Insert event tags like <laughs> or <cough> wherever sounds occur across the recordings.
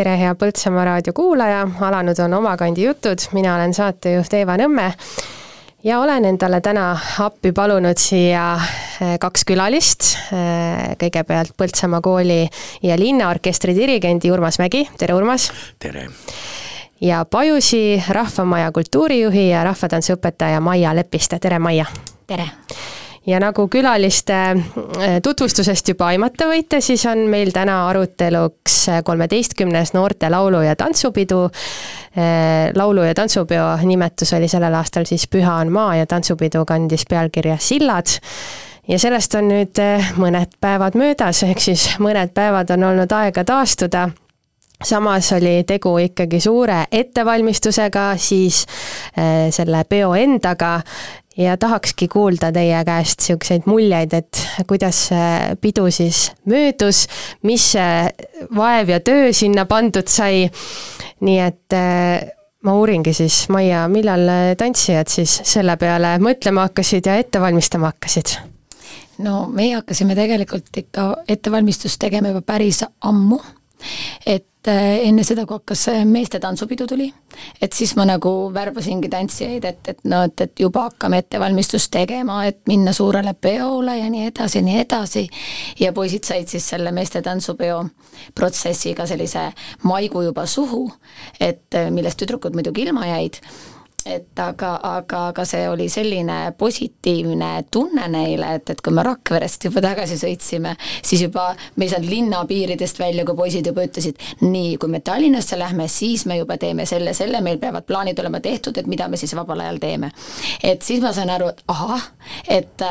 tere, hea Põltsamaa raadio kuulaja, alanud on Omakandi jutud, mina olen saatejuht Eeva Nõmme ja olen endale täna appi palunud siia eh, kaks külalist. Eh, kõigepealt Põltsamaa kooli ja linnaorkestri dirigendi Urmas Mägi, tere Urmas! tere! ja Pajusi Rahvamaja kultuurijuhi ja rahvatantsuõpetaja Maia Lepiste, tere Maia! tere! Ja nagu külaliste äh, tutvustusest juba aimata võite, siis on meil täna aruteluks kolmeteistkümnes noorte laulu- ja tantsupidu. Äh, laulu- ja tantsupeo nimetus oli sellel aastal siis Püha on maa ja tantsupidu kandis pealkirja Sillad. Ja sellest on nüüd äh, mõned päevad möödas, ehk siis mõned päevad on olnud aega taastuda. Samas oli tegu ikkagi suure ettevalmistusega, siis selle peo endaga ja tahakski kuulda teie käest niisuguseid muljeid, et kuidas see pidu siis möödus, mis vaev ja töö sinna pandud sai. nii et äh, ma uuringi siis, Maia, millal tantsijad siis selle peale mõtlema hakkasid ja ette valmistama hakkasid? no meie hakkasime tegelikult ikka ettevalmistust tegema juba päris ammu, et Äh, enne seda, kui hakkas äh, meeste tantsupidu tuli, et siis ma nagu värbasingi tantsijaid, et, et no et, et juba hakkame ettevalmistust tegema, et minna suurele peole ja nii edasi ja nii edasi. ja poisid said siis selle meeste tantsupeo protsessiga sellise maigu juba suhu, et äh, millest tüdrukud muidugi ilma jäid et aga, aga, aga see oli selline positiivne tunne neile, et, et kui me Rakverest juba tagasi sõitsime, siis juba me ei saanud linna piiridest välja, kui poisid juba ütlesid, nii, kui me Tallinnasse lähme, siis me juba teeme selle, selle, meil peavad plaanid olema tehtud, et mida me siis vabal ajal teeme. et siis ma sain aru, et ahah, et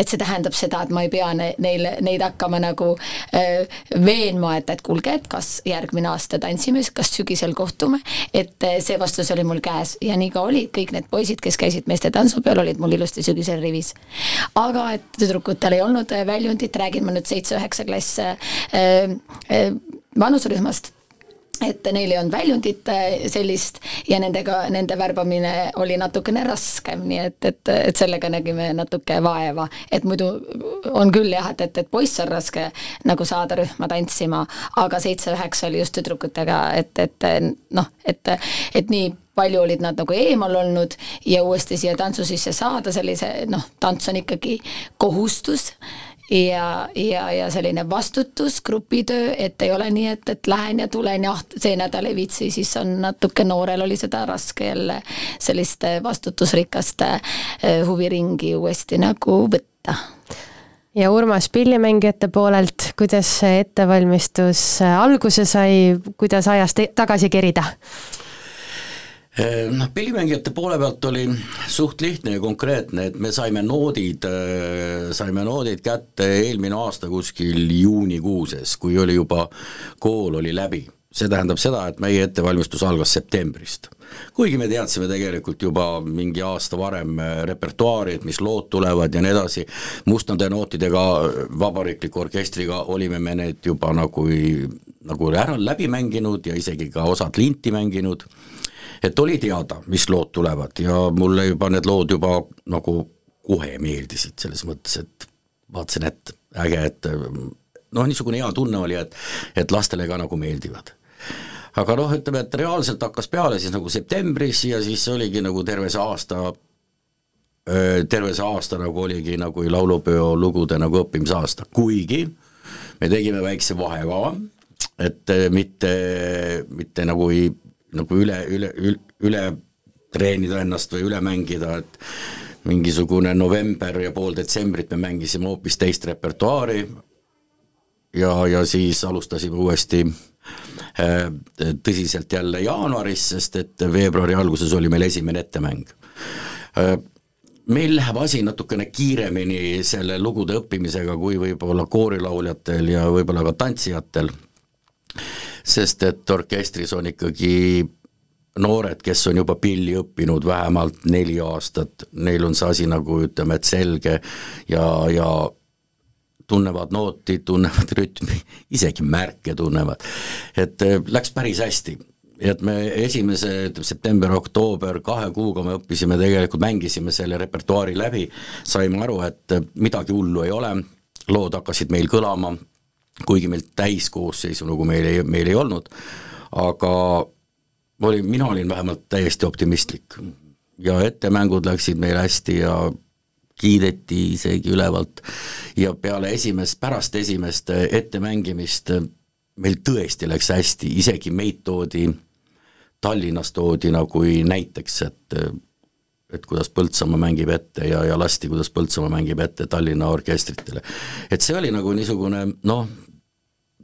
et see tähendab seda, et ma ei pea ne, neile, neid hakkama nagu äh, veenma, et, et kuulge, et kas järgmine aasta tantsime, kas sügisel kohtume, et äh, see vastus oli mul käes ja nii ka oli, kõik need poisid, kes käisid meeste tantsupeol, olid mul ilusti sügisel rivis. aga et tüdrukutel ei olnud äh, väljundit, räägin ma nüüd seitse-üheksa klass äh, äh, vanuserühmast et neil ei olnud väljundit äh, sellist ja nendega, nende värbamine oli natukene raskem, nii et, et, et sellega nägime natuke vaeva. et muidu on küll jah, et, et, et poiss on raske nagu saada rühma tantsima, aga seitse-üheksa oli just tüdrukutega, et, et noh, et, et nii palju olid nad nagu eemal olnud ja uuesti siia tantsu sisse saada, sellise noh, tants on ikkagi kohustus ja, ja, ja selline vastutus, grupitöö, et ei ole nii, et, et lähen ja tulen ja ah, see nädal ei viitsi, siis on natuke noorel oli seda raske jälle selliste vastutusrikaste eh, huviringi uuesti nagu võtta ja Urmas pillimängijate poolelt, kuidas see ettevalmistus alguse sai, kuidas ajas tagasi kerida? Noh, pillimängijate poole pealt oli suht lihtne ja konkreetne, et me saime noodid, äh, saime noodid kätte eelmine aasta kuskil juunikuuses, kui oli juba, kool oli läbi. see tähendab seda, et meie ettevalmistus algas septembrist. kuigi me teadsime tegelikult juba mingi aasta varem äh, repertuaari, et mis lood tulevad ja nii edasi, mustade nootidega, vabariikliku orkestriga olime me need juba nagu, nagu ära läbi mänginud ja isegi ka osad linti mänginud et oli teada, mis lood tulevad ja mulle juba need lood juba nagu kohe meeldisid, selles mõttes, et vaatasin, et äge, et noh, niisugune hea tunne oli, et, et lastele ka nagu meeldivad. Aga noh, ütleme, et reaalselt hakkas peale siis nagu septembris ja siis oligi nagu terve see aasta, terve see aasta nagu oligi nagu laulupeo lugude nagu õppimise aasta, kuigi me tegime väikse vahekava, et mitte, mitte nagu ei nagu üle, üle, üle, üle treenida ennast või üle mängida, et mingisugune november ja pool detsembrit me mängisime hoopis teist repertuaari ja, ja siis alustasime uuesti äh, tõsiselt jälle jaanuaris, sest et veebruari alguses oli meil esimene ettemäng äh,. meil läheb asi natukene kiiremini selle lugude õppimisega, kui võib-olla koorilauljatel ja võib-olla ka tantsijatel sest et orkestris on ikkagi noored, kes on juba pilli õppinud vähemalt neli aastat, neil on see asi nagu ütleme, et selge ja, ja tunnevad nooti, tunnevad rütmi, <laughs> isegi märke tunnevad. et äh, läks päris hästi. Et me esimese september-oktoober kahe kuuga me õppisime tegelikult, mängisime selle repertuaari läbi, saime aru, et midagi hullu ei ole, lood hakkasid meil kõlama, kuigi meil täiskoosseisu nagu meil ei, meil ei olnud, aga oli, mina olin vähemalt täiesti optimistlik. ja ettemängud läksid meil hästi ja kiideti isegi ülevalt ja peale esimest, pärast esimest ettemängimist meil tõesti läks hästi, isegi meid toodi Tallinnas toodi nagu näiteks, et et kuidas Põltsamaa mängib ette ja, ja lasti, kuidas Põltsamaa mängib ette Tallinna orkestritele. et see oli nagu niisugune noh,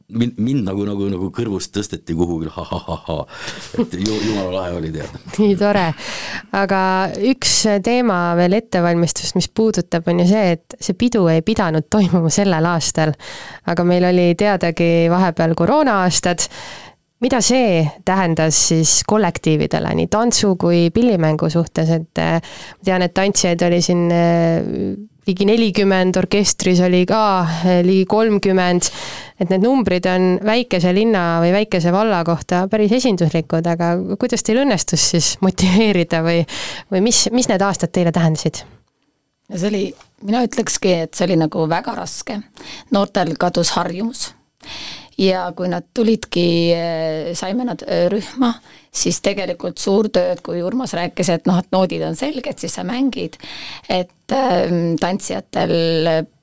mind, mind nagu, nagu, nagu kõrvust tõsteti kuhugi ha-ha-ha-ha, et ju, jumala lahe oli tead. nii tore, aga üks teema veel ettevalmistust, mis puudutab, on ju see, et see pidu ei pidanud toimuma sellel aastal. aga meil oli teadagi vahepeal koroona-aastad mida see tähendas siis kollektiividele, nii tantsu kui pillimängu suhtes, et äh, ma tean, et tantsijaid oli siin äh, ligi nelikümmend, orkestris oli ka äh, ligi kolmkümmend, et need numbrid on väikese linna või väikese valla kohta päris esinduslikud, aga kuidas teil õnnestus siis motiveerida või, või mis, mis need aastad teile tähendasid? no see oli, mina ütlekski, et see oli nagu väga raske, noortel kadus harjumus ja kui nad tulidki, eh, saime nad eh, rühma, siis tegelikult suur töö, et kui Urmas rääkis, et noh, et noodid on selged, siis sa mängid, et äh, tantsijatel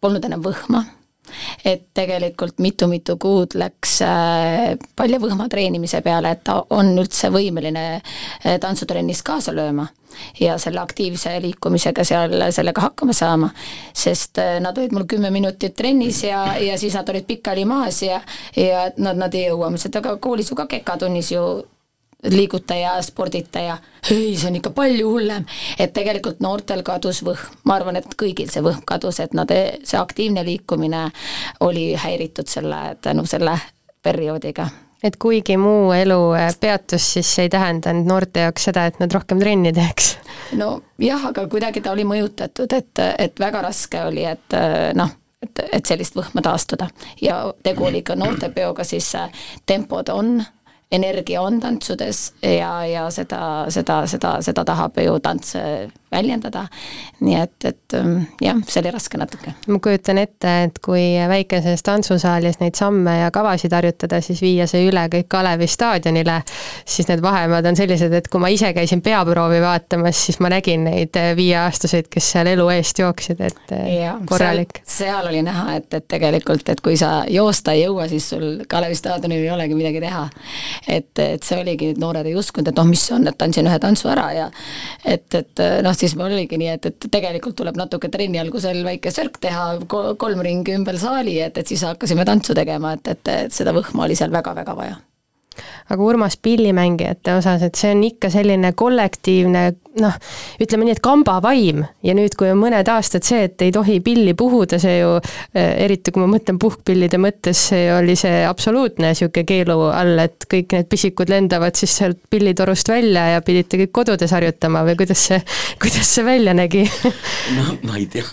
polnud enam võhma et tegelikult mitu-mitu kuud läks äh, palju võhma treenimise peale, et ta on üldse võimeline äh, tantsutrennis kaasa lööma ja selle aktiivse liikumisega seal sellega hakkama saama. sest äh, nad olid mul kümme minutit trennis ja, ja siis nad olid pikali maas ja, ja nad, nad ei jõua, ma ütlesin, et aga koolis ju ka kekatunnis ju liiguta ja spordita ja ei, see on ikka palju hullem. et tegelikult noortel kadus võhm, ma arvan, et kõigil see võhm kadus, et nad, see aktiivne liikumine oli häiritud selle, tänu selle perioodiga et kuigi muu elu äh, peatus, siis see ei tähendanud noorte jaoks seda, et nad rohkem trenni teeks? no jah, aga kuidagi ta oli mõjutatud, et, et väga raske oli, et äh, noh, et, et sellist võhma taastuda ja tegu oli ka noortepeoga, siis äh, tempod on energia on tantsudes ja, ja seda, seda, seda, seda tahab ju tants väljendada. nii et, et ähm, jah, see oli raske natuke. ma kujutan ette, et kui väikeses tantsusaalis neid samme ja kavasid harjutada, siis viia see üle kõik Kalevi staadionile, siis need vahemaad on sellised, et kui ma ise käisin peaproovi vaatamas, siis ma nägin neid viieaastaseid, kes seal elu eest jooksid, et äh, ja, korralik. seal oli näha, et, et tegelikult, et kui sa joosta ei jõua, siis sul Kalevi staadionil ei olegi midagi teha. Et, et see oligi, noored ei uskunud, et noh, mis see on, et tantsin ühe tantsu ära ja et, et noh, siis mul oligi nii, et, et tegelikult tuleb natuke trenni algusel väike sörk teha, kolm ringi ümber saali, et, et siis hakkasime tantsu tegema, et, et, et seda võhma oli seal väga-väga vaja aga Urmas pillimängijate osas, et see on ikka selline kollektiivne noh, ütleme nii, et kambavaim ja nüüd, kui on mõned aastad see, et ei tohi pilli puhuda, see ju eriti kui ma mõtlen puhkpillide mõttes, see oli see absoluutne niisugune keelu all, et kõik need pisikud lendavad siis sealt pillitorust välja ja pidite kõik kodudes harjutama või kuidas see, <laughs> kuidas see välja nägi? No ma ei tea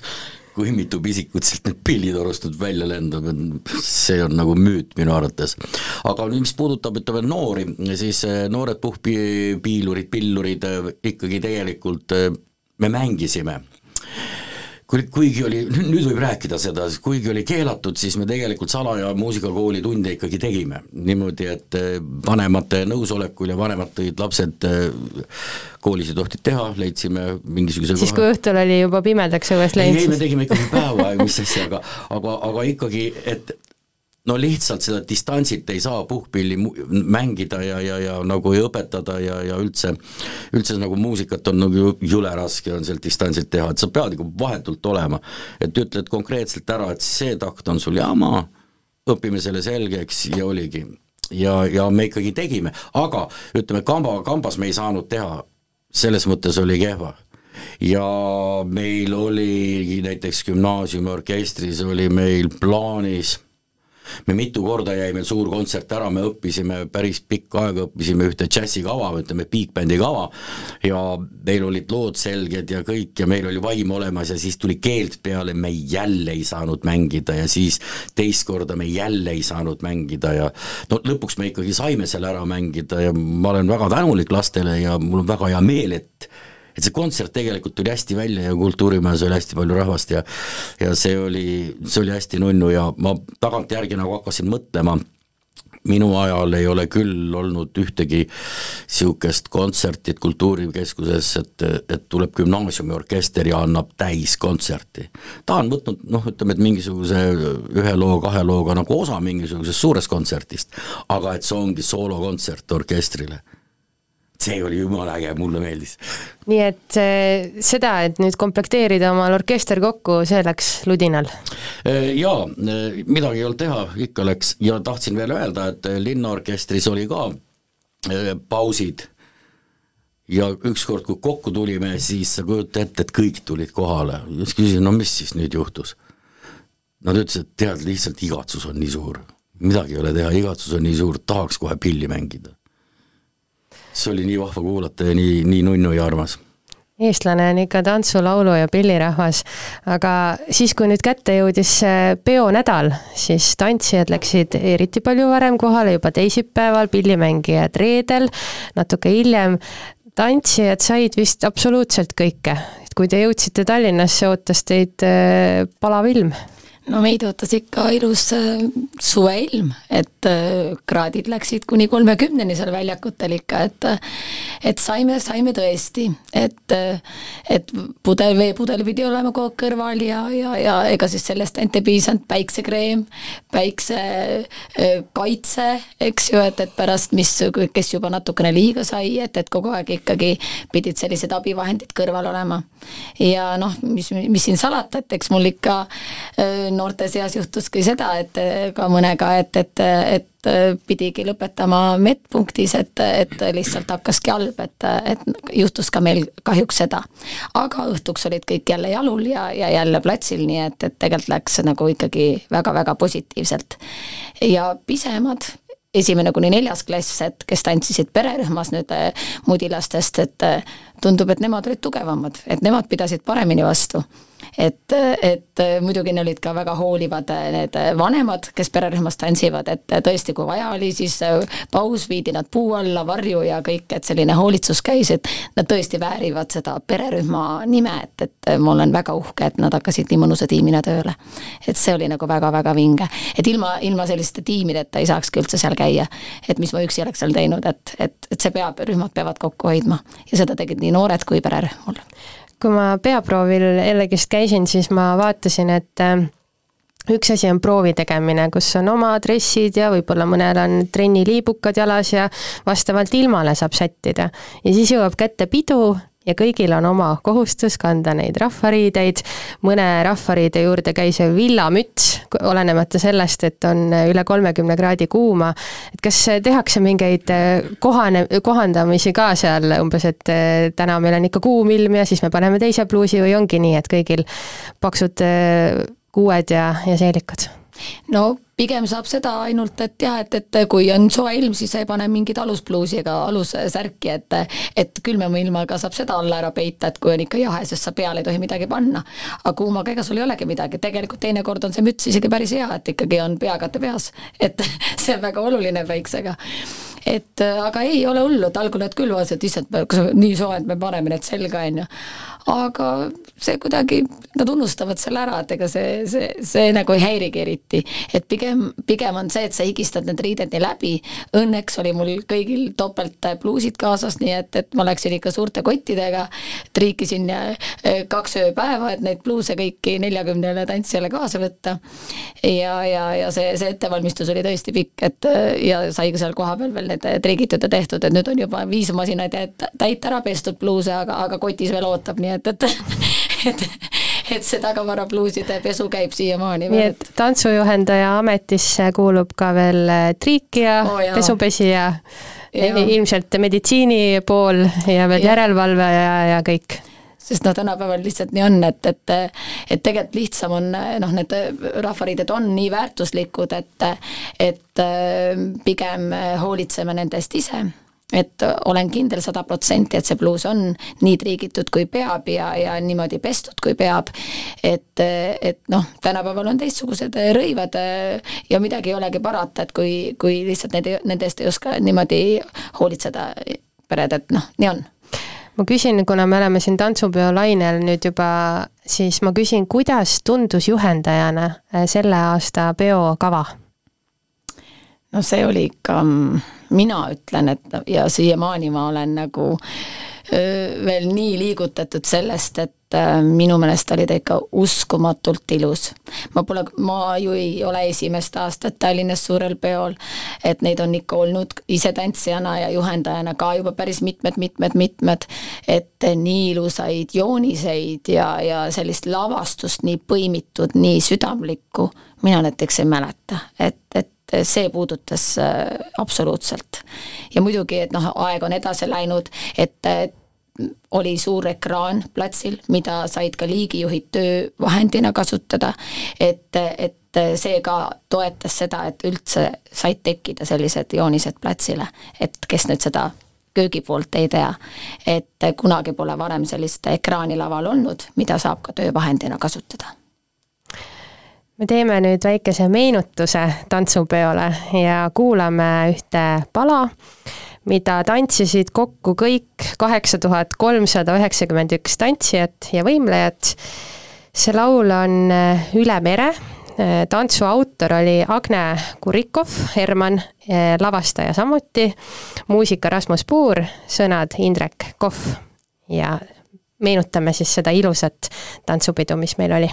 kui mitu pisikut sealt nüüd pillitorust nüüd välja lendab, et see on nagu müüt minu arvates. aga mis puudutab, ütleme noori, siis eh, noored puhkpiilurid, pillurid eh, ikkagi tegelikult eh, me mängisime kuigi oli, nüüd võib rääkida seda, kuigi oli keelatud, siis me tegelikult salaja muusikakooli tunde ikkagi tegime. niimoodi, et eh, vanemate nõusolekul ja vanemad tõid lapsed eh, koolis ei tohtinud teha, leidsime mingisuguse siis koha. kui õhtul oli juba pimedaks õues läinud? ei, ei, me tegime ikkagi päeva mis asja, aga aga, aga ikkagi, et no lihtsalt seda distantsilt ei saa puhkpilli mängida ja, ja, ja nagu ei õpetada ja, ja üldse, üldse nagu muusikat on nagu jõle raske on sealt distantsilt teha, et sa pead nagu vahetult olema. et ütled konkreetselt ära, et see takt on sul jama, õpime selle selgeks ja oligi. ja, ja me ikkagi tegime, aga ütleme, kamba, kambas me ei saanud teha, selles mõttes oli kehva ja meil oli näiteks gümnaasiumi orkestris oli meil plaanis me mitu korda jäi meil suur kontsert ära, me õppisime päris pikka aega, õppisime ühte džässikava, ütleme big bändi kava. Ja meil olid lood selged ja kõik ja meil oli vaim olemas ja siis tuli keeld peale, me jälle ei saanud mängida ja siis teist korda me jälle ei saanud mängida ja no lõpuks me ikkagi saime selle ära mängida ja ma olen väga tänulik lastele ja mul on väga hea meel, et et see kontsert tegelikult tuli hästi välja ja Kultuurimajas oli hästi palju rahvast ja ja see oli, see oli hästi nunnu ja ma tagantjärgi nagu hakkasin mõtlema, minu ajal ei ole küll olnud ühtegi niisugust kontsertit Kultuurikeskuses, et, et tuleb gümnaasiumiorkester ja annab täiskontserti. ta on võtnud noh, ütleme, et mingisuguse ühe loo, kahe looga nagu osa mingisugusest suurest kontserdist, aga et see ongi soolokontsert orkestrile see oli jumala äge, mulle meeldis. nii et äh, seda, et nüüd komplekteerida omal orkester kokku, see läks ludinal? Äh, jaa, äh, midagi ei olnud teha, ikka läks ja tahtsin veel öelda, et linnaorkestris oli ka pausid ja ükskord, kui kokku tulime, siis sa kujuta ette, et kõik tulid kohale siis küsisin, no mis siis nüüd juhtus? Nad ütlesid, et tead, lihtsalt igatsus on nii suur, midagi ei ole teha, igatsus on nii suur, tahaks kohe pilli mängida see oli nii vahva kuulata ja nii, nii nunnu ja armas. Eestlane on ikka tantsu, laulu ja pillirahvas, aga siis, kui nüüd kätte jõudis peonädal, siis tantsijad läksid eriti palju varem kohale, juba teisipäeval, pillimängijad reedel, natuke hiljem. tantsijad said vist absoluutselt kõike, kui te jõudsite Tallinnasse, ootas teid äh, palav ilm no meid ootas ikka ilus äh, suveilm, et äh, kraadid läksid kuni kolmekümneni seal väljakutel ikka, et et saime, saime tõesti, et et pudel, veepudel pidi olema kogu aeg kõrval ja, ja, ja ega siis sellest ainult ei piisanud, päiksekreem, päiksekaitse, eks ju, et, et pärast, mis, kes juba natukene liiga sai, et, et kogu aeg ikkagi pidid sellised abivahendid kõrval olema. ja noh, mis, mis siin salata, et eks mul ikka noorte seas juhtuski seda, et ka mõnega, et, et, et pidigi lõpetama medpunktis, et, et lihtsalt hakkaski halb, et, et juhtus ka meil kahjuks seda. aga õhtuks olid kõik jälle jalul ja, ja jälle platsil, nii et, et tegelikult läks nagu ikkagi väga-väga positiivselt. ja pisemad esimene kuni neljas klass, et kes tantsisid pererühmas nüüd mudilastest, et tundub, et nemad olid tugevamad, et nemad pidasid paremini vastu et, et muidugi olid ka väga hoolivad need vanemad, kes pererühmas tantsivad, et tõesti, kui vaja oli, siis paus, viidi nad puu alla, varju ja kõik, et selline hoolitsus käis, et nad tõesti väärivad seda pererühma nime, et, et ma olen väga uhke, et nad hakkasid nii mõnusa tiimina tööle. et see oli nagu väga-väga vinge, et ilma, ilma selliste tiimideta ei saakski üldse seal käia. et mis ma üksi oleks seal teinud, et, et, et see peab, rühmad peavad kokku hoidma ja seda tegid nii noored kui pererühm mul kui ma peaproovil jällegist käisin, siis ma vaatasin, et äh, üks asi on proovi tegemine, kus on oma dressid ja võib-olla mõnel on trenniliibukad jalas ja vastavalt ilmale saab sättida. ja siis jõuab kätte pidu ja kõigil on oma kohustus kanda neid rahvariideid, mõne rahvariide juurde käisev villamüts, olenemata sellest, et on üle kolmekümne kraadi kuuma, et kas tehakse mingeid eh, kohane, kohandamisi ka seal umbes, et eh, täna meil on ikka kuum ilm ja siis me paneme teise pluusi või ongi nii, et kõigil paksud eh, kuued ja, ja seelikud? no pigem saab seda ainult, et jah, et, et kui on soe ilm, siis ei pane mingit aluspluusi ega alussärki, et et külmema ilmaga saab seda alla ära peita, et kui on ikka jahe, sest sa peale ei tohi midagi panna. aga kuumaga ega sul ei olegi midagi, tegelikult teinekord on see müts isegi päris hea, et ikkagi on peakate peas, et <laughs> see on väga oluline päiksega et aga ei ole hullu, et algul nad küll vaatasid, issand, kas nii soe, et me paneme need selga, on ju aga see kuidagi, nad unustavad selle ära, et ega see, see, see nagu ei häirigi eriti. et pigem, pigem on see, et sa higistad need riided nii läbi, õnneks oli mul kõigil topeltpluusid kaasas, nii et, et ma läksin ikka suurte kottidega, triikisin eh, kaks ööpäeva, et neid pluuse kõiki neljakümnele tantsijale kaasa võtta. ja, ja, ja see, see ettevalmistus oli tõesti pikk, et ja sai ka seal kohapeal veel need triigitud ja tehtud, et nüüd on juba viis masinaid täit ära pestud pluuse, aga, aga kotis veel ootab, nii et et, <laughs> et, et see tagavarapluuside pesu käib siiamaani. nii et tantsujuhendaja ametisse kuulub ka veel äh, triikija oh,, pesupesija, ilmselt meditsiini pool ja veel järelevalve ja, ja kõik. Sest noh, tänapäeval lihtsalt nii on, et, et et tegelikult lihtsam on noh, need rahvariided on nii väärtuslikud, et et pigem hoolitseme nende eest ise et olen kindel sada protsenti, et see pluus on nii triigitud kui peab ja, ja niimoodi pestud kui peab. et, et noh, tänapäeval on teistsugused rõivad ja midagi ei olegi parata, et kui, kui lihtsalt need, nende eest ei oska niimoodi hoolitseda pered, et noh, nii on ma küsin, kuna me oleme siin tantsupeo lainel nüüd juba, siis ma küsin, kuidas tundus juhendajana selle aasta peokava? No see oli ikka mm, mina ütlen, et ja siiamaani ma olen nagu veel nii liigutatud sellest, et minu meelest oli ta ikka uskumatult ilus. ma pole, ma ju ei ole esimest aastat Tallinnas suurel peol, et neid on ikka olnud ise tantsijana ja juhendajana ka juba päris mitmed-mitmed-mitmed, et nii ilusaid jooniseid ja, ja sellist lavastust nii põimitud, nii südamlikku, mina näiteks ei mäleta, et, et see puudutas äh, absoluutselt. ja muidugi, et noh, aeg on edasi läinud, et oli suur ekraan platsil, mida said ka liigijuhid töövahendina kasutada, et, et see ka toetas seda, et üldse said tekkida sellised joonised platsile, et kes nüüd seda köögi poolt ei tea, et kunagi pole varem sellist ekraani laval olnud, mida saab ka töövahendina kasutada me teeme nüüd väikese meenutuse tantsupeole ja kuulame ühte pala, mida tantsisid kokku kõik kaheksa tuhat kolmsada üheksakümmend üks tantsijat ja võimlejat. see laul on äh, Üle mere, äh, tantsu autor oli Agne Kurikov, Herman, äh, lavastaja samuti, muusika Rasmus Puur, sõnad Indrek Kohv. Ja meenutame siis seda ilusat tantsupidu, mis meil oli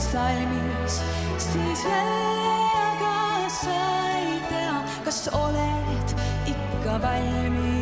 laste salmis, siis jälle aga sa ei tea, kas oled ikka valmis.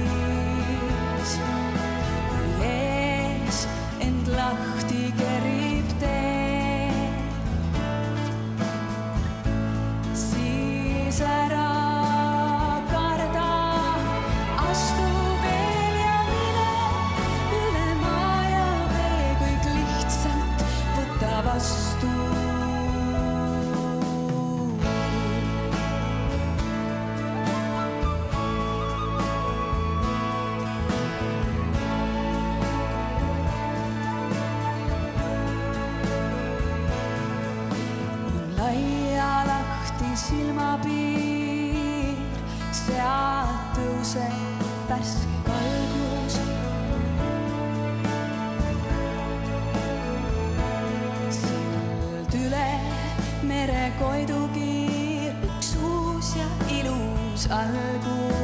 Mere koidukiir, üks uus ja ilus algus.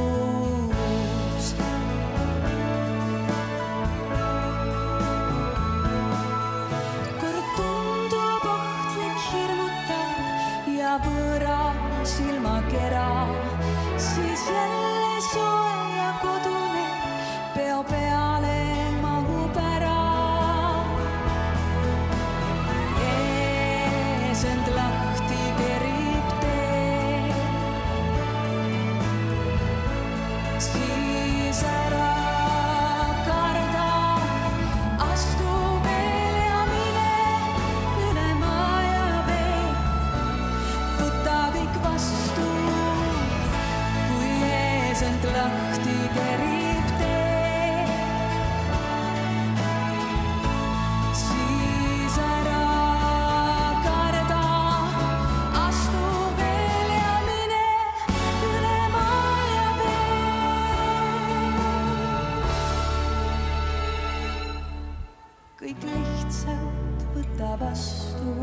Lihtsalt võta vastu.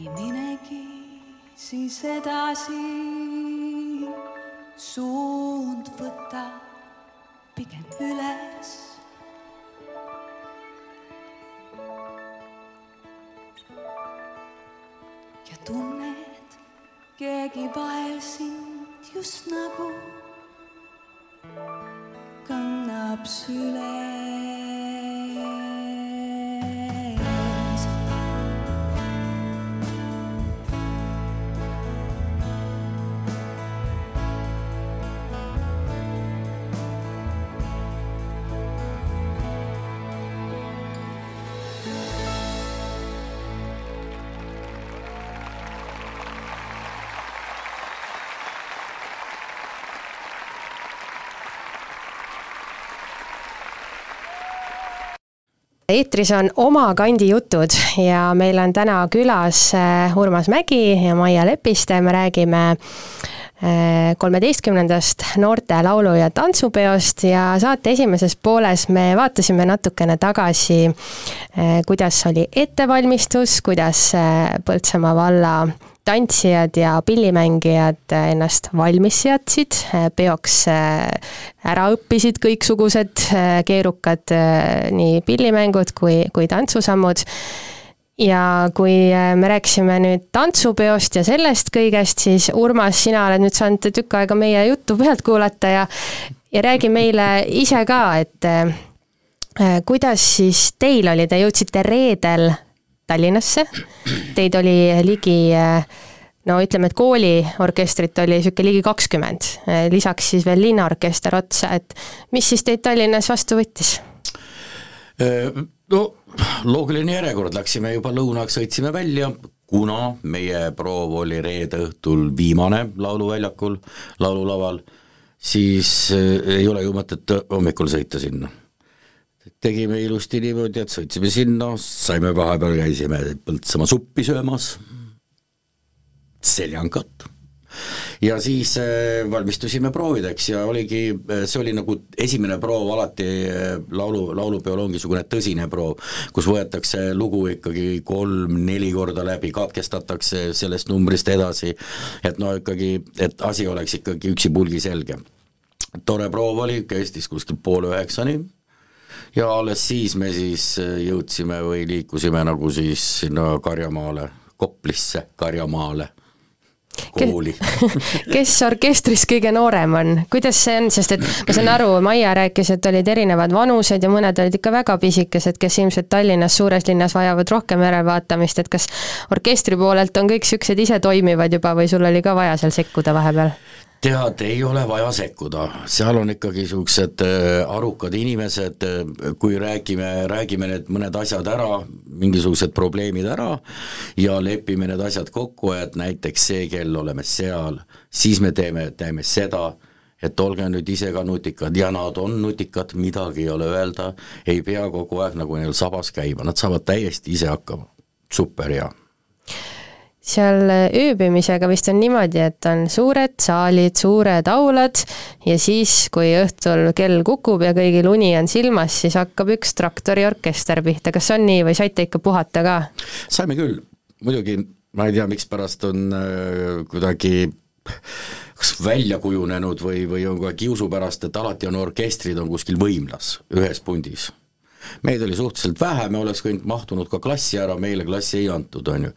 nii minegi siis edasi, suund võta pigem üles ja tunned, keegi vahel sind just nagu kannab eetris on Oma kandi jutud ja meil on täna külas äh, Urmas Mägi ja Maia Lepiste, me räägime äh, kolmeteistkümnendast noorte laulu- ja tantsupeost ja saate esimeses pooles me vaatasime natukene tagasi, äh, kuidas oli ettevalmistus, kuidas Põltsamaa valla tantsijad ja pillimängijad ennast valmis seadsid, peoks ära õppisid kõiksugused keerukad nii pillimängud kui, kui tantsusammud. ja kui me rääkisime nüüd tantsupeost ja sellest kõigest, siis Urmas, sina oled nüüd saanud tükk aega meie juttu pealt kuulata ja, ja räägi meile ise ka, et kuidas siis teil oli, te jõudsite reedel Tallinnasse. Teid oli ligi no ütleme, et kooliorkestrit oli niisugune ligi kakskümmend, lisaks siis veel linnaorkester otsa, et mis siis teid Tallinnas vastu võttis? No loogiline järjekord, läksime juba lõunaks, sõitsime välja, kuna meie proov oli reede õhtul viimane Lauluväljakul, laululaval, siis ei ole ju mõtet hommikul sõita sinna tegime ilusti niimoodi, et sõitsime sinna, saime vahepeal, käisime Põltsamaa suppi söömas, seljangat, ja siis äh, valmistusime proovideks ja oligi, see oli nagu esimene proov alati äh, laulu, laulupeol on niisugune tõsine proov, kus võetakse lugu ikkagi kolm-neli korda läbi, katkestatakse sellest numbrist edasi, et no ikkagi, et asi oleks ikkagi üksipulgi selge. tore proov oli, kestis kuskil poole üheksani ja alles siis me siis jõudsime või liikusime nagu siis sinna Karjamaale, Koplisse, Karjamaale kooli. <laughs> kes orkestris kõige noorem on, kuidas see on, sest et ma saan aru, Maia rääkis, et olid erinevad vanused ja mõned olid ikka väga pisikesed, kes ilmselt Tallinnas, suures linnas vajavad rohkem järelevaatamist, et kas orkestri poolelt on kõik niisugused ise toimivad juba või sul oli ka vaja seal sekkuda vahepeal? Tead, ei ole vaja sekkuda, seal on ikkagi niisugused arukad inimesed, kui räägime, räägime need mõned asjad ära, mingisugused probleemid ära ja lepime need asjad kokku, et näiteks see kell oleme seal, siis me teeme, teeme seda, et olge nüüd ise ka nutikad. Ja nad on nutikad, midagi ei ole öelda, ei pea kogu aeg nagu neil sabas käima, nad saavad täiesti ise hakkama, super hea seal ööbimisega vist on niimoodi, et on suured saalid, suured aulad ja siis, kui õhtul kell kukub ja kõigil uni on silmas, siis hakkab üks traktoriorkester pihta, kas on nii või saite ikka puhata ka? saime küll, muidugi ma ei tea, mikspärast on äh, kuidagi kas välja kujunenud või, või on kohe kiusu pärast, et alati on orkestrid on kuskil võimlas, ühes pundis meid oli suhteliselt vähe, me oleks võinud mahtunud ka klassi ära, meile klassi ei antud, on ju.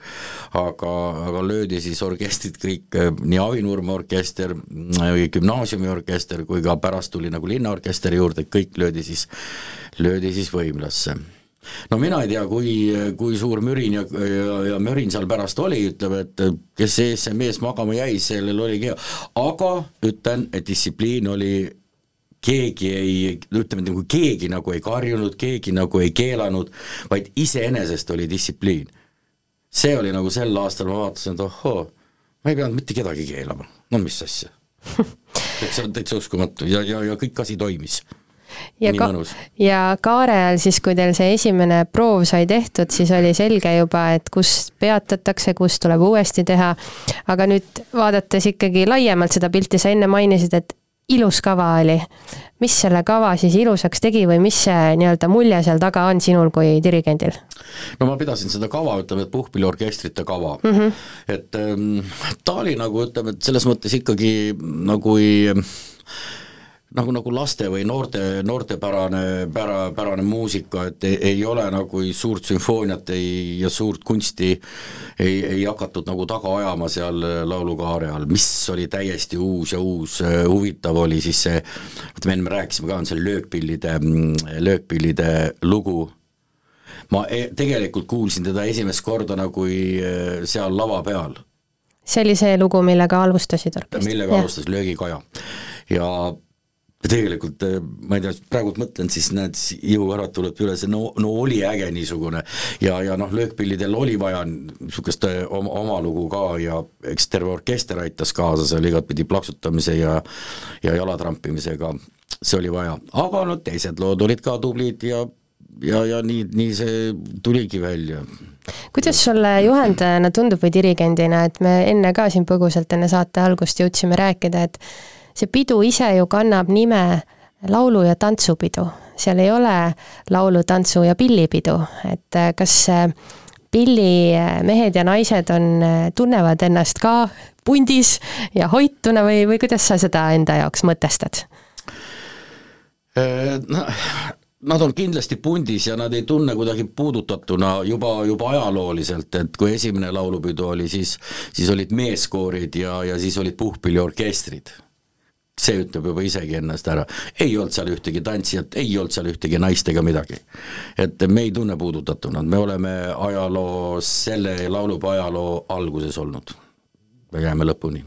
aga, aga löödi siis orkestrid kõik, nii Avinurme orkester, gümnaasiumiorkester kui ka pärast tuli nagu linnaorkester juurde, kõik löödi siis, löödi siis võimlasse no mina ei tea, kui, kui suur mürin ja, ja, ja mörin seal pärast oli, ütleme, et kes see mees magama jäi, sellel oligi hea, aga ütlen, et distsipliin oli keegi ei, ütleme nagu keegi nagu ei karjunud, keegi nagu ei keelanud, vaid iseenesest oli distsipliin. see oli nagu sel aastal, ma vaatasin, et ohoo, ma ei pidanud mitte kedagi keelama, no mis asja? <laughs> Täitsa, täitsa uskumatu. Ja, ja, ja kõik asi toimis. Ja ka-, ja kaare ajal siis, kui teil see esimene proov sai tehtud, siis oli selge juba, et kus peatatakse, kus tuleb uuesti teha, aga nüüd vaadates ikkagi laiemalt seda pilti, sa enne mainisid, et ilus kava oli. mis selle kava siis ilusaks tegi või mis see nii-öelda mulje seal taga on sinul kui dirigendil? no ma pidasin seda kava, ütleme, puhkpilliorkestrite kava mm. -hmm. et ähm, ta oli nagu ütleme, et selles mõttes ikkagi nagu ei nagu, nagu laste või noorte, noortepärane, pära, pärane muusika, et ei, ei ole nagu suurt sümfooniat ei, ja suurt kunsti ei, ei hakatud nagu taga ajama seal laulukaare all, mis oli täiesti uus ja uus, huvitav oli siis see, ütleme enne me rääkisime ka, on see löökpillide, löökpillide lugu, ma e tegelikult kuulsin teda esimest korda nagu seal lava peal. see oli see lugu, millega alustasid orkestrit? millega alustas Löögikaja ja ja tegelikult eh, ma ei tea, praegult mõtlen, siis näed, jõuärad tuleb üles, no, no oli äge niisugune. Ja, ja noh, löökpillidel oli vaja niisugust eh, oma, oma lugu ka ja eks terve orkester aitas kaasa seal igatpidi plaksutamise ja ja jalatrampimisega, see oli vaja, aga no teised lood olid ka tublid ja ja, ja nii, nii see tuligi välja. Kuidas sulle juhendajana tundub või dirigendina, et me enne ka siin põgusalt enne saate algust jõudsime rääkida, et see pidu ise ju kannab nime laulu- ja tantsupidu, seal ei ole laulu, tantsu ja pillipidu, et äh, kas äh, pillimehed ja naised on, äh, tunnevad ennast ka pundis ja hoituna või, või kuidas sa seda enda jaoks mõtestad? Nad on kindlasti pundis ja nad ei tunne kuidagi puudutatuna juba, juba ajalooliselt, et kui esimene laulupidu oli, siis, siis olid meeskoorid ja, ja siis olid puhkpilliorkestrid see ütleb juba isegi ennast ära. ei olnud seal ühtegi tantsijat, ei olnud seal ühtegi naist ega midagi. et me ei tunne puudutatuna, me oleme ajaloo, selle laulupeo ajaloo alguses olnud. me jääme lõpuni.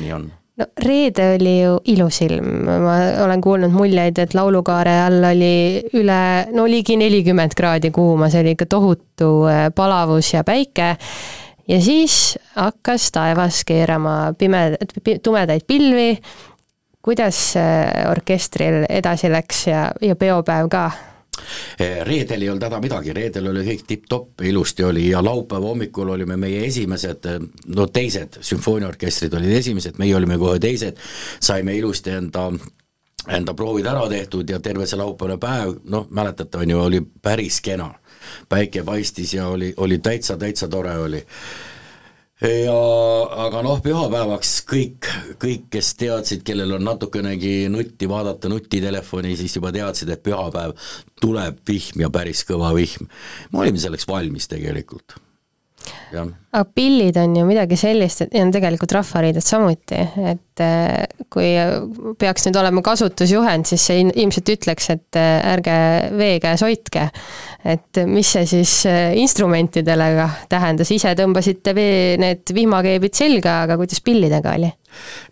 nii on no reede oli ju ilus ilm, ma olen kuulnud muljeid, et laulukaare all oli üle, no ligi nelikümmend kraadi kuuma, see oli ikka tohutu eh, palavus ja päike ja siis hakkas taevas keerama pime-, tumedaid pilvi, kuidas orkestril edasi läks ja, ja peopäev ka? Eh, reedel ei olnud häda midagi, reedel oli kõik tipp-topp, ilusti oli ja laupäeva hommikul olime meie esimesed, no teised sümfooniaorkestrid olid esimesed, meie olime kohe teised, saime ilusti enda enda proovid ära tehtud ja terve see laupäevane päev, noh, mäletate, on ju, oli päris kena päike paistis ja oli, oli täitsa, täitsa tore oli. Ja aga noh, pühapäevaks kõik, kõik, kes teadsid, kellel on natukenegi nutti vaadata, nutitelefoni, siis juba teadsid, et pühapäev tuleb vihm ja päris kõva vihm. me olime selleks valmis tegelikult aga pillid on ju midagi sellist, et ja tegelikult rahvariided samuti, et äh, kui peaks nüüd olema kasutusjuhend, siis see ilmselt ütleks, et äh, ärge vee käes hoidke. et mis see siis äh, instrumentidele tähendas, ise tõmbasite vee, need vihmakeebid selga, aga kuidas pillidega oli?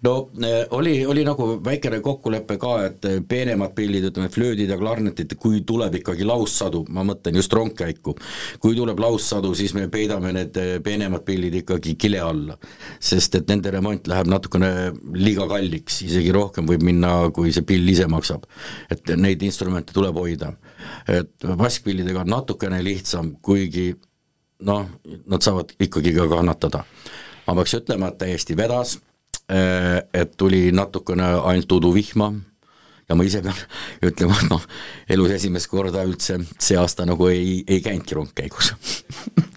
no oli, oli nagu väikene kokkulepe ka, et peenemad pillid, ütleme flöödid ja klarnetid, kui tuleb ikkagi laussadu, ma mõtlen just rongkäiku, kui tuleb laussadu, siis me peidame need eh, peenemad pillid ikkagi kile alla. sest et nende remont läheb natukene liiga kalliks, isegi rohkem võib minna, kui see pill ise maksab. et neid instrumente tuleb hoida. et vaskpillidega on natukene lihtsam, kuigi noh, nad saavad ikkagi ka kannatada. ma peaks ütlema, et täiesti vedas Äh, et tuli natukene ainult uduvihma ja ma ise pean <laughs> ütlema, et noh, elus esimest korda üldse see aasta nagu ei, ei käinudki rongkäigus <laughs>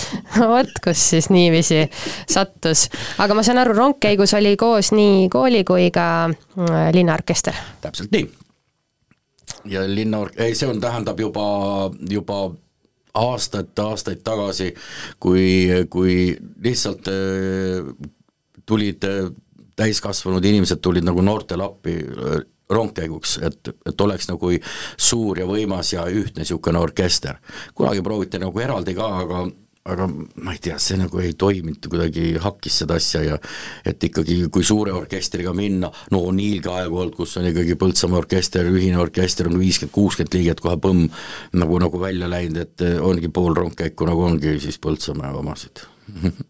<laughs> vot, kus siis niiviisi sattus. aga ma saan aru, rongkäigus oli koos nii kooli kui ka äh, linnaorkester? täpselt nii. ja linna, ei see on, tähendab juba, juba aastaid-aastaid tagasi, kui, kui lihtsalt äh, tulid äh, täiskasvanud inimesed tulid nagu noortele appi äh, rongkäiguks, et, et oleks nagu suur ja võimas ja ühtne niisugune orkester. kunagi prooviti nagu eraldi ka, aga aga ma ei tea, see nagu ei toiminud, kuidagi hakkis seda asja ja et ikkagi, kui suure orkestriga minna, no on hiilge aeg olnud, kus on ikkagi Põltsamaa orkester, ühine orkester on viiskümmend, kuuskümmend liiget kohe põmm nagu, nagu välja läinud, et ongi pool rongkäiku nagu ongi siis Põltsamaa omasid. <laughs>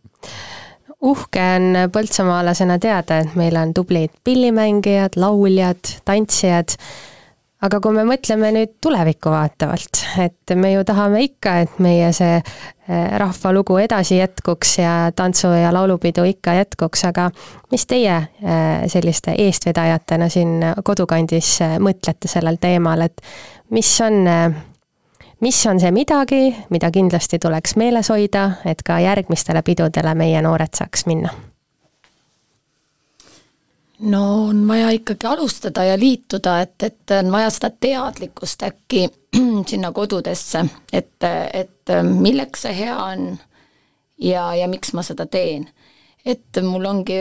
Uhke on põltsamaalasena teada, et meil on tublid pillimängijad, lauljad, tantsijad, aga kui me mõtleme nüüd tulevikku vaatavalt, et me ju tahame ikka, et meie see eh, rahvalugu edasi jätkuks ja tantsu- ja laulupidu ikka jätkuks, aga mis teie eh, selliste eestvedajatena siin kodukandis eh, mõtlete sellel teemal, et mis on, mis on see midagi, mida kindlasti tuleks meeles hoida, et ka järgmistele pidudele meie noored saaks minna? No on vaja ikkagi alustada ja liituda, et, et on vaja seda teadlikkust äkki <clears throat> sinna kodudesse, et, et milleks see hea on ja, ja miks ma seda teen. et mul ongi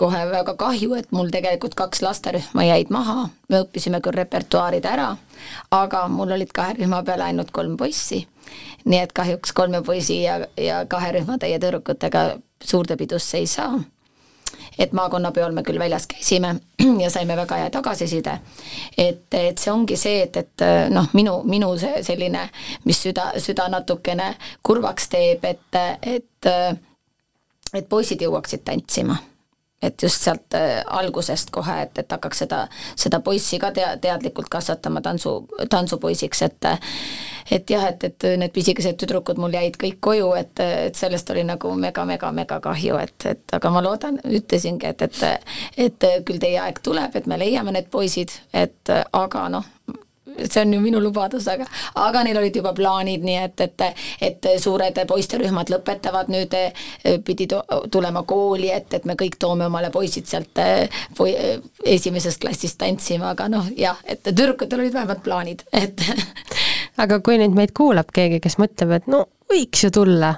kohe väga kahju, et mul tegelikult kaks lasterühma jäid maha, me õppisime küll repertuaarid ära, aga mul olid kahe rühma peale ainult kolm poissi. nii et kahjuks kolme poisi ja, ja kahe rühmatäie tüdrukutega suurde pidusse ei saa et maakonnapeol me küll väljas käisime <clears throat> ja saime väga hea tagasiside. et, et see ongi see, et, et noh, minu, minu see selline, mis süda, süda natukene kurvaks teeb, et, et et poisid jõuaksid tantsima et just sealt äh, algusest kohe, et, et hakkaks seda, seda poissi ka tea-, teadlikult kasvatama tantsu, tantsupoisiks, et et jah, et, et need pisikesed tüdrukud mul jäid kõik koju, et, et sellest oli nagu mega-mega-mega kahju, et, et aga ma loodan, ütlesingi, et, et et küll teie aeg tuleb, et me leiame need poisid, et aga noh, see on ju minu lubadus, aga aga neil olid juba plaanid, nii et, et et suured poisterühmad lõpetavad nüüd, pidid tulema kooli, et, et me kõik toome omale poisid sealt poi, esimesest klassist tantsima, aga noh, jah, et tüdrukutel olid vähemalt plaanid, et <laughs> aga kui nüüd meid kuulab keegi, kes mõtleb, et no võiks ju tulla,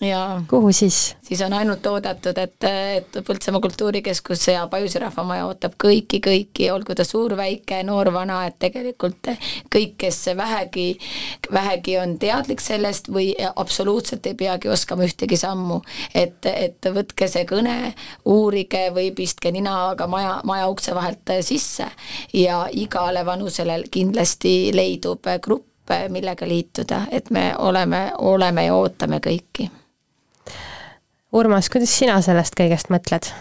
ja kuhu siis? siis on ainult oodatud, et, et Põltsamaa Kultuurikeskus ja Pajusi rahvamaja ootab kõiki, kõiki, olgu ta suur, väike, noor, vana, et tegelikult kõik, kes vähegi, vähegi on teadlik sellest või absoluutselt ei peagi oskama ühtegi sammu, et, et võtke see kõne, uurige või pistke ninaga maja, maja ukse vahelt sisse ja igale vanusele kindlasti leidub grupp, millega liituda, et me oleme, oleme ja ootame kõiki Urmas, kuidas sina sellest kõigest mõtled?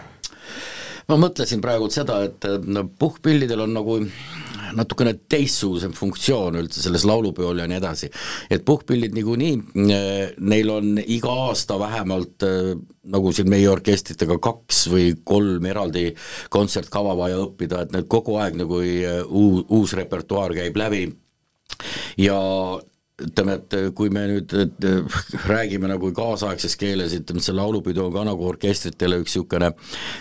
ma mõtlesin praegu seda, et puhkpillidel on nagu natukene teistsugusem funktsioon üldse selles laulupeol ja nii edasi. et puhkpillid niikuinii, neil on iga aasta vähemalt nagu siin meie orkestritega kaks või kolm eraldi kontsertkava vaja õppida, et need kogu aeg nagu uus, uus repertuaar käib läbi ja ütleme, et kui me nüüd et <laughs> räägime nagu kaasaegses keeles, ütleme, see laulupidu on ka nagu orkestritele üks niisugune,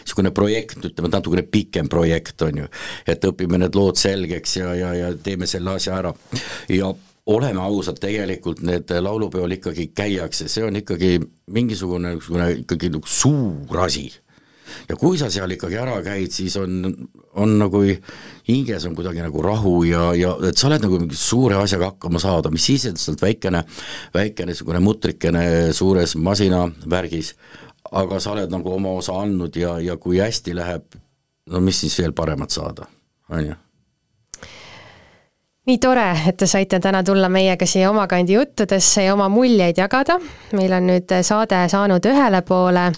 niisugune projekt, ütleme, natukene pikem projekt, on ju. et õpime need lood selgeks ja, ja, ja teeme selle asja ära. ja oleme ausad, tegelikult need laulupeol ikkagi käiakse, see on ikkagi mingisugune niisugune ikkagi nagu suur asi ja kui sa seal ikkagi ära käid, siis on, on nagu hinges on kuidagi nagu rahu ja, ja et sa oled nagu mingi suure asjaga hakkama saada, mis siis, et sa oled väikene, väikene niisugune mutrikene suures masinavärgis, aga sa oled nagu oma osa andnud ja, ja kui hästi läheb, no mis siis veel paremat saada, on ju nii tore, et te saite täna tulla meiega siia Omakandi juttudesse ja oma muljeid jagada. meil on nüüd saade saanud ühele poole.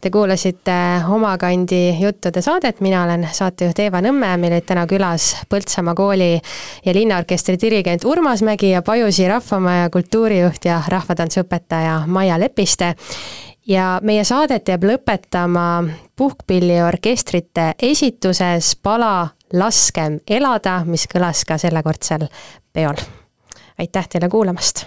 Te kuulasite Omakandi juttude saadet, mina olen saatejuht Eeva Nõmme, meil olid täna külas Põltsamaa kooli ja linnaorkestri dirigent Urmas Mägi ja Pajusi rahvamaja kultuurijuht ja rahvatantsuõpetaja Maia Lepiste ja meie saadet jääb lõpetama puhkpilliorkestrite esituses pala Laskem elada, mis kõlas ka sellekordsel peol. aitäh teile kuulamast!